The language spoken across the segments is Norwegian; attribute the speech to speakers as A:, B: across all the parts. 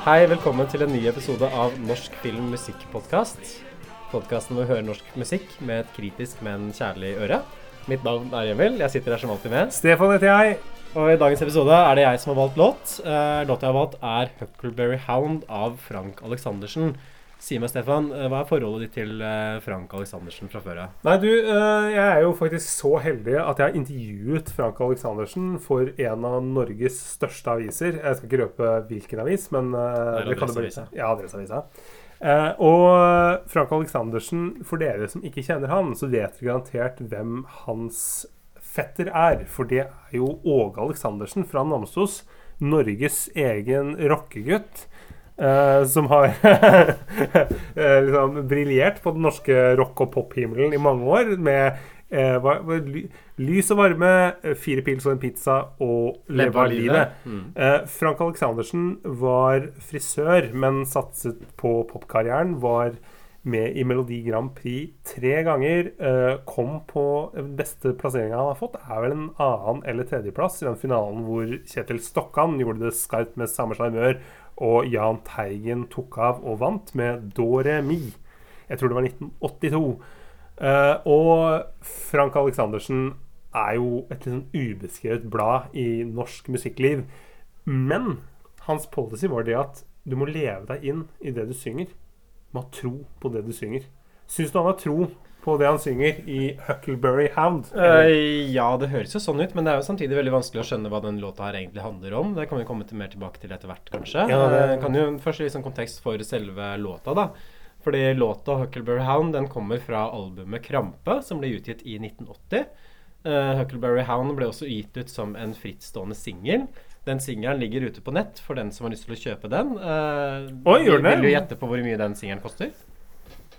A: Hei, velkommen til en ny episode av Norsk film musikk-podkast. Podkasten hvor vi hører norsk musikk med et kritisk, men kjærlig øre. Mitt navn er Emil. Jeg sitter her som alltid med.
B: Stefan heter jeg.
A: Og i dagens episode er det jeg som har valgt låt. Uh, låta jeg har valgt, er 'Huckleberry Hound' av Frank Alexandersen. Si meg, Stefan, uh, hva er forholdet ditt til uh, Frank Alexandersen fra før av?
B: Nei, du, jeg er jo faktisk så heldig at jeg har intervjuet Frank Alexandersen for en av Norges største aviser. Jeg skal ikke røpe hvilken avis, men
A: det, er Adresseavisa.
B: Ja, Adresseavisa. Og Frank Alexandersen, for dere som ikke kjenner han, så vet dere garantert hvem hans fetter er. For det er jo Åge Aleksandersen fra Namsos. Norges egen rockegutt. Uh, som har liksom briljert på den norske rock- og pop-himmelen i mange år. Med uh, lys og varme, fire pils og en pizza og leve av livet. Mm. Uh, Frank Aleksandersen var frisør, men satset på popkarrieren. Var med i Melodi Grand Prix tre ganger. Uh, kom på beste plasseringa han har fått, er vel en annen- eller tredjeplass i den finalen hvor Kjetil Stokkan gjorde det skarpt med samme sjarmør, og Jahn Teigen tok av og vant med Dore Mi. Jeg tror det var 1982. Uh, eh, og Frank Aleksandersen er jo et litt sånn ubeskrevet blad i norsk musikkliv. Men hans policy var det at du må leve deg inn i det du synger må ha tro på det du synger. Syns du han har tro på det han synger i 'Huckleberry Hound'?
A: Uh, ja, det høres jo sånn ut, men det er jo samtidig veldig vanskelig å skjønne hva den låta her egentlig handler om. Det kan vi komme til mer tilbake til etter hvert, kanskje. Ja, det... Uh, kan jo Først litt sånn kontekst for selve låta, da. Fordi låta 'Huckleberry Hound' den kommer fra albumet 'Krampe', som ble utgitt i 1980. Uh, 'Huckleberry Hound' ble også gitt ut som en frittstående singel. Den singelen ligger ute på nett for den som har lyst til å kjøpe den. Uh,
B: Oi,
A: den Vil du gjette på hvor mye den singelen koster?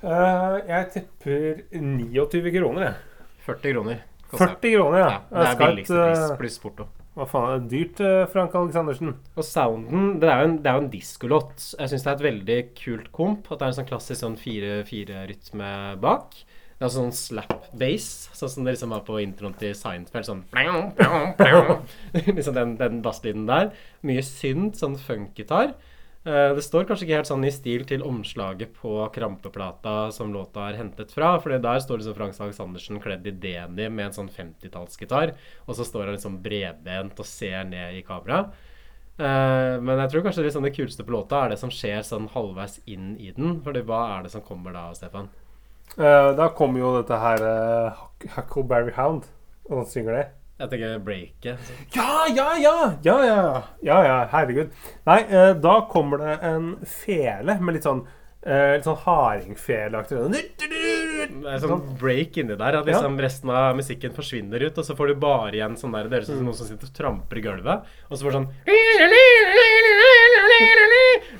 B: Uh, jeg tipper 29 kroner, jeg.
A: 40 kroner.
B: 40 kroner, ja.
A: ja det er billigste pris pluss porto.
B: Hva faen, er det dyrt, Frank Aleksandersen?
A: Og sounden Det er jo en, det er jo en diskolåt. Jeg syns det er et veldig kult komp. At det er en sånn klassisk sånn fire-fire-rytme bak. Det er sånn slap base, sånn som det liksom var på introen til Seinfeld. Sånn Liksom den, den basslyden der. Mye synt, sånn funkgitar. Uh, det står kanskje ikke helt sånn i stil til omslaget på Krampeplata som låta er hentet fra. For der står liksom Frank Alexandersen kledd i deni med en sånn 50-tallsgitar. Og så står han liksom bredbent og ser ned i kamera. Uh, men jeg tror kanskje liksom det kuleste på låta er det som skjer sånn halvveis inn i den. Fordi hva er det som kommer da, Stefan?
B: Uh, da kommer jo dette her uh, Huckleberry Hound, og han synger det.
A: Jeg tenker breaket.
B: Ja, ja, ja! Ja, ja, ja, ja herregud. Nei, uh, da kommer det en fele med litt sånn uh, Litt sånn hardingfeleaktig
A: er sånn break inni der. At liksom ja. resten av musikken forsvinner ut, og så får du bare igjen sånn der Det høres ut som noen som sitter og tramper i gulvet, og så får du sånn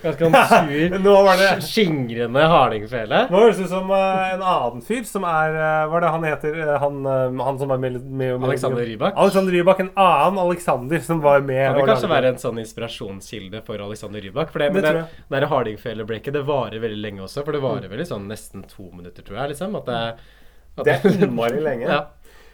A: Ganske sånn sur, Nå var det skingrende hardingfele.
B: Nå høres det ut som uh, en annen fyr som er uh, Hva er det han heter? Uh, han, han, som var med, med,
A: med Alexander Rybak.
B: Alexander Rybak, En annen Alexander som var med.
A: Kan det kanskje være en sånn inspirasjonskilde for Alexander Rybak? For det, det, det, det hardingfelebreaket det varer veldig lenge også. For det varer mm. vel i sånn nesten to minutter, tror jeg. liksom At det,
B: at det er innmari lenge. ja.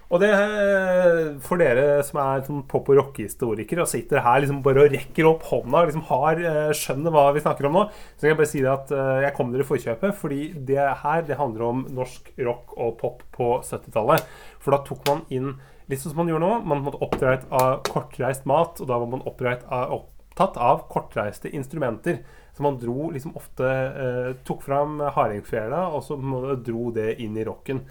B: Og det eh, for dere som er sånn pop- og rockehistorikere og sitter her liksom bare og rekker opp hånda og liksom har, eh, skjønner hva vi snakker om nå, så kan jeg bare si det at eh, jeg kom dere i forkjøpet. Fordi det her det handler om norsk rock og pop på 70-tallet. For da tok man inn litt sånn som man gjør nå. Man måtte oppdreit av kortreist mat, og da var man av, opptatt av kortreiste instrumenter. Så man dro liksom ofte eh, Tok fram hardingfela, og så dro det inn i rocken.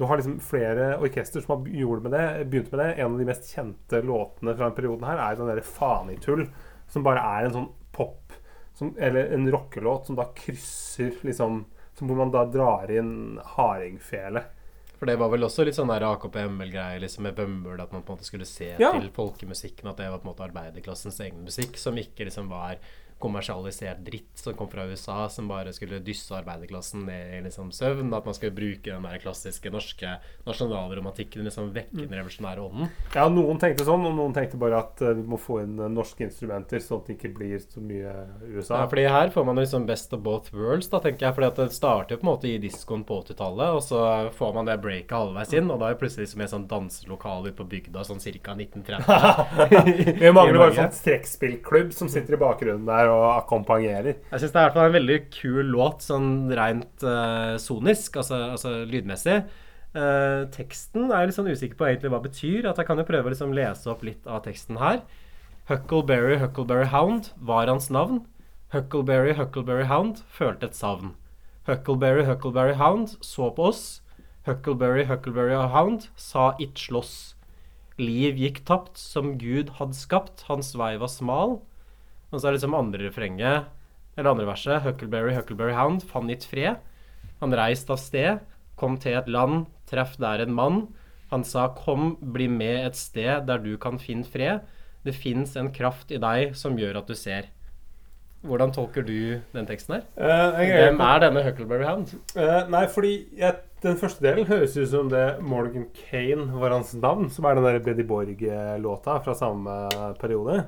B: Du har liksom flere orkester som har gjort med det, begynt med det. En av de mest kjente låtene fra denne perioden her er den derre Fanitull, som bare er en sånn pop som, Eller en rockelåt som da krysser liksom Hvor man da drar inn hardingfele.
A: For det var vel også litt sånn AKP-ML-greie liksom med Bømmel, at man på en måte skulle se ja. til folkemusikken, at det var på en måte arbeiderklassens egen musikk, som ikke liksom var kommersialisert dritt som kom fra USA, som bare skulle dysse arbeiderklassen ned i liksom søvn. At man skulle bruke den der klassiske norske nasjonalromantikken, liksom vekke den revolusjonære ånden.
B: Ja, noen tenkte sånn, og noen tenkte bare at uh, vi må få inn uh, norske instrumenter, sånn at det ikke blir så mye USA.
A: Ja, fordi her får man liksom best of both worlds, da, tenker jeg. fordi at det starter på en måte i diskoen på 80-tallet, og så får man det breaket halvveis inn, og da er det plutselig liksom et sånt danselokale ute på bygda sånn ca. 1930.
B: vi mangler bare sånn strekkspillklubb som sitter i bakgrunnen der og akkompagnerer.
A: Jeg syns det er hvert fall en veldig kul låt, sånn rent uh, sonisk, altså, altså lydmessig. Uh, teksten er jeg litt sånn usikker på egentlig hva det betyr. At jeg kan jo prøve å liksom lese opp litt av teksten her. Huckleberry, Huckleberry Hound var hans navn. Huckleberry, Huckleberry Hound følte et savn. Huckleberry, Huckleberry Hound så på oss. Huckleberry, Huckleberry Hound sa it slåss. Liv gikk tapt som Gud hadde skapt, hans vei var smal. Og så er det liksom andre refrenget, eller andre verset. Huckleberry, Huckleberry Hound fant gitt fred. Han reiste av sted, kom til et land, treff der en mann. Han sa kom, bli med et sted der du kan finne fred. Det fins en kraft i deg som gjør at du ser. Hvordan tolker du den teksten her?
B: Uh,
A: Hvem er denne Huckleberry Hound?
B: Uh, nei, fordi jeg, den første delen høres ut som det Morgan Kane var hans navn, som er den der Betty Borg-låta fra samme periode.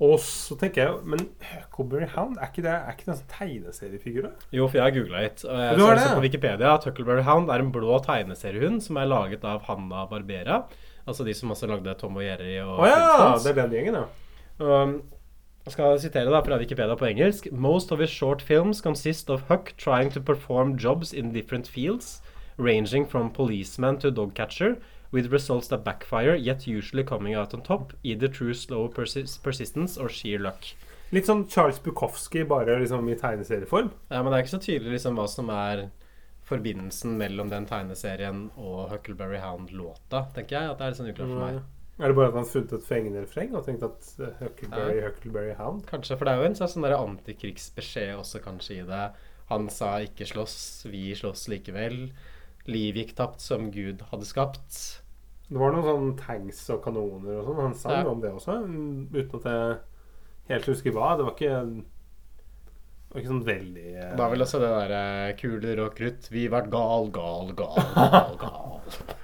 B: Og så tenker jeg Men Huckleberry Hound, er ikke det, er ikke det en sånn tegneseriefigur?
A: Jo, for jeg har googla litt. Og jeg ser også på Wikipedia at Huckleberry Hound er en blå tegneseriehund som er laget av Hanna Barbera. Altså de som også lagde Tom og Jerry og
B: Å oh, ja! Det er den gjengen, ja.
A: Um, jeg skal sitere da fra Wikipedia på engelsk. Most of his short films consist of Huck trying to perform jobs in different fields, ranging from policeman to dog catcher, with results that backfire, yet usually coming out on top, either true slow persis persistence or sheer luck.
B: Litt sånn Charles Bukowski, bare liksom i tegneserieform.
A: Ja, men det er ikke så tydelig liksom hva som er forbindelsen mellom den tegneserien og Huckleberry Hound-låta, tenker jeg. At det er litt sånn uklart for meg.
B: Mm. Er det bare at han har funnet et fengende refreng og tenkt at uh, Huckleberry, ja. Huckleberry Hound?
A: Kanskje, for det er jo en sånn antikrigsbeskjed også kanskje i det. Han sa ikke slåss, vi slåss likevel. Liv gikk tapt som Gud hadde skapt.
B: Det var noen sånn tanks og kanoner og sånn. Han sang ja. om det også, uten at jeg helt husker hva. Det var ikke det var ikke sånn veldig uh...
A: Det var vel også det derre uh, kuler og krutt. Vi vært gal, gal, gal, gal, gal.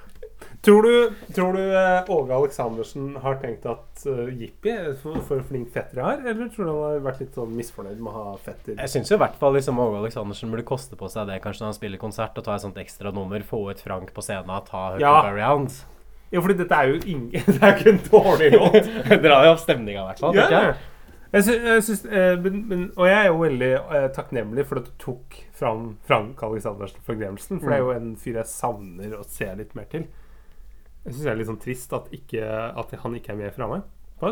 B: tror du, tror du uh, Åge Aleksandersen har tenkt at uh, jippi for, for flink fetter jeg har, eller tror du han har vært litt sånn misfornøyd med å ha fetter?
A: Jeg syns i hvert fall liksom, Åge Aleksandersen burde koste på seg det kanskje når han spiller konsert, og ta et sånt ekstra nummer, få ut Frank på scenen, ta Hurtig ja. Hound.
B: Ja, fordi dette er jo ingen Det er ikke en dårlig låt.
A: Drar jo opp stemninga, i hvert fall.
B: Ja. Jeg. Jeg synes, jeg syns, eh, men, men, og jeg er jo veldig eh, takknemlig for at du tok fram Frank forglemmelsen. For mm. det er jo en fyr jeg savner å se litt mer til. Jeg syns det er litt sånn trist at, ikke, at han ikke er med framme.
A: Det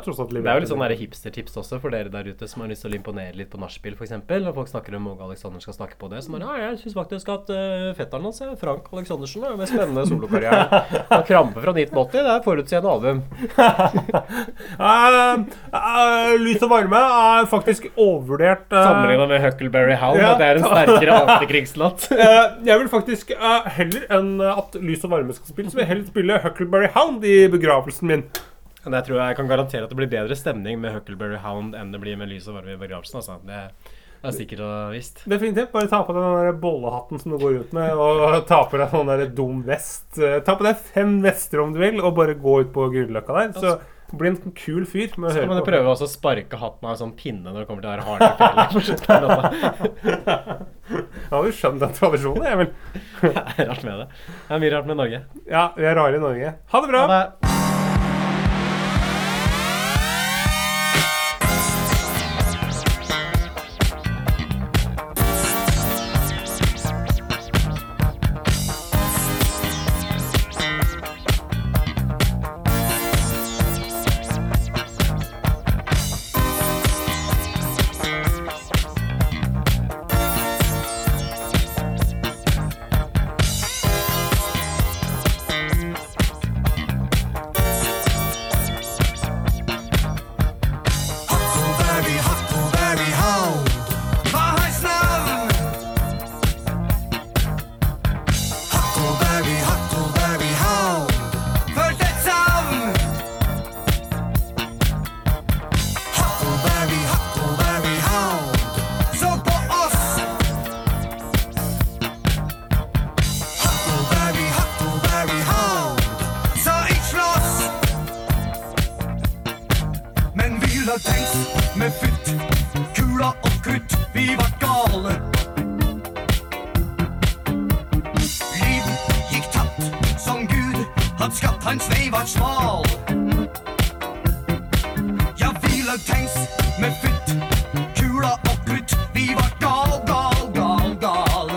A: er jo litt sånn hipstertips også for dere der ute som har lyst til å imponere litt på nachspiel f.eks. Og folk snakker om Åge Aleksander skal snakke på det. Så bare, ja, jeg syns faktisk at uh, fetteren hans, Frank Aleksandersen, er med spennende solokarriere. Han kramper fra 1980. Det er forutseende album.
B: uh, uh, lys og varme er faktisk overvurdert. Uh,
A: Sammenligna med Huckleberry Hound. Ja, at det er en sterkere antikrigslåt.
B: jeg vil faktisk heller enn at Lys og varme skal spille, så vil jeg heller spille Huckleberry Hound i begravelsen min.
A: Men jeg tror jeg kan garantere at det blir bedre stemning med Huckleberry Hound enn det blir med Lys og varme i begravelsen. Altså. Det, det, er sikkert og visst.
B: Definitivt. Bare ta på deg den bollehatten som du går ut med, og ta på deg sånn der dum vest. Ta på deg fem vester om du vil, og bare gå ut på Grünerløkka der. Så bli en kul fyr.
A: så kan man prøve å sparke hatten av en sånn pinne når det kommer til å være hardere
B: ja, har skjønner den tradisjonen, jeg.
A: Det er rart med det. Det er mye rart med Norge.
B: Ja, vi er rare i Norge. Ha det bra! Ha det.
C: med futt. Kula og krutt, vi var gale. Liv gikk tapt, som Gud hadde skapt, hans vei var smal. Ja, vi laug tanks med futt. Kula og krutt, vi var gal, gal, gal, gal.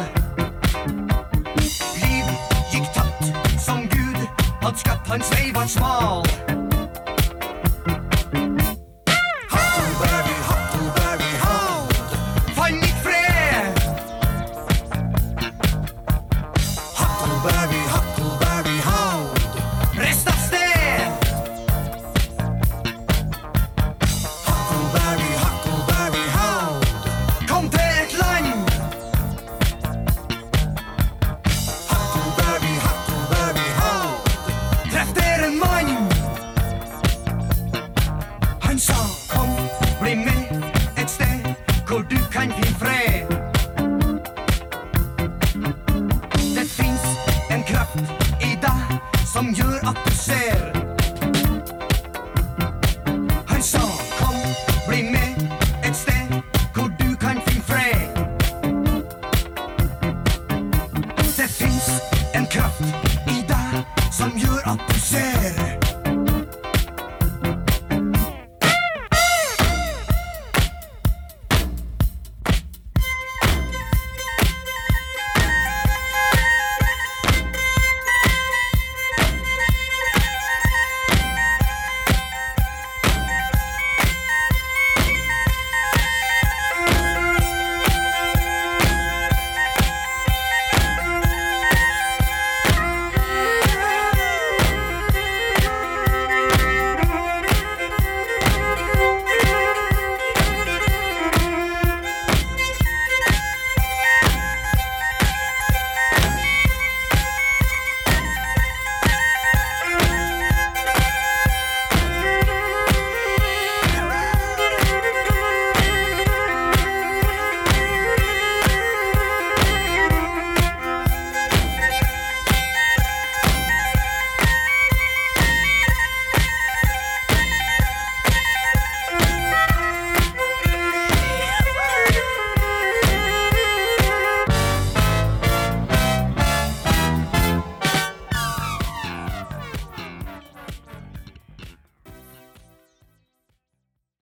C: Liv gikk tapt, som Gud hadde skapt, hans vei var smal. I'm your du ser.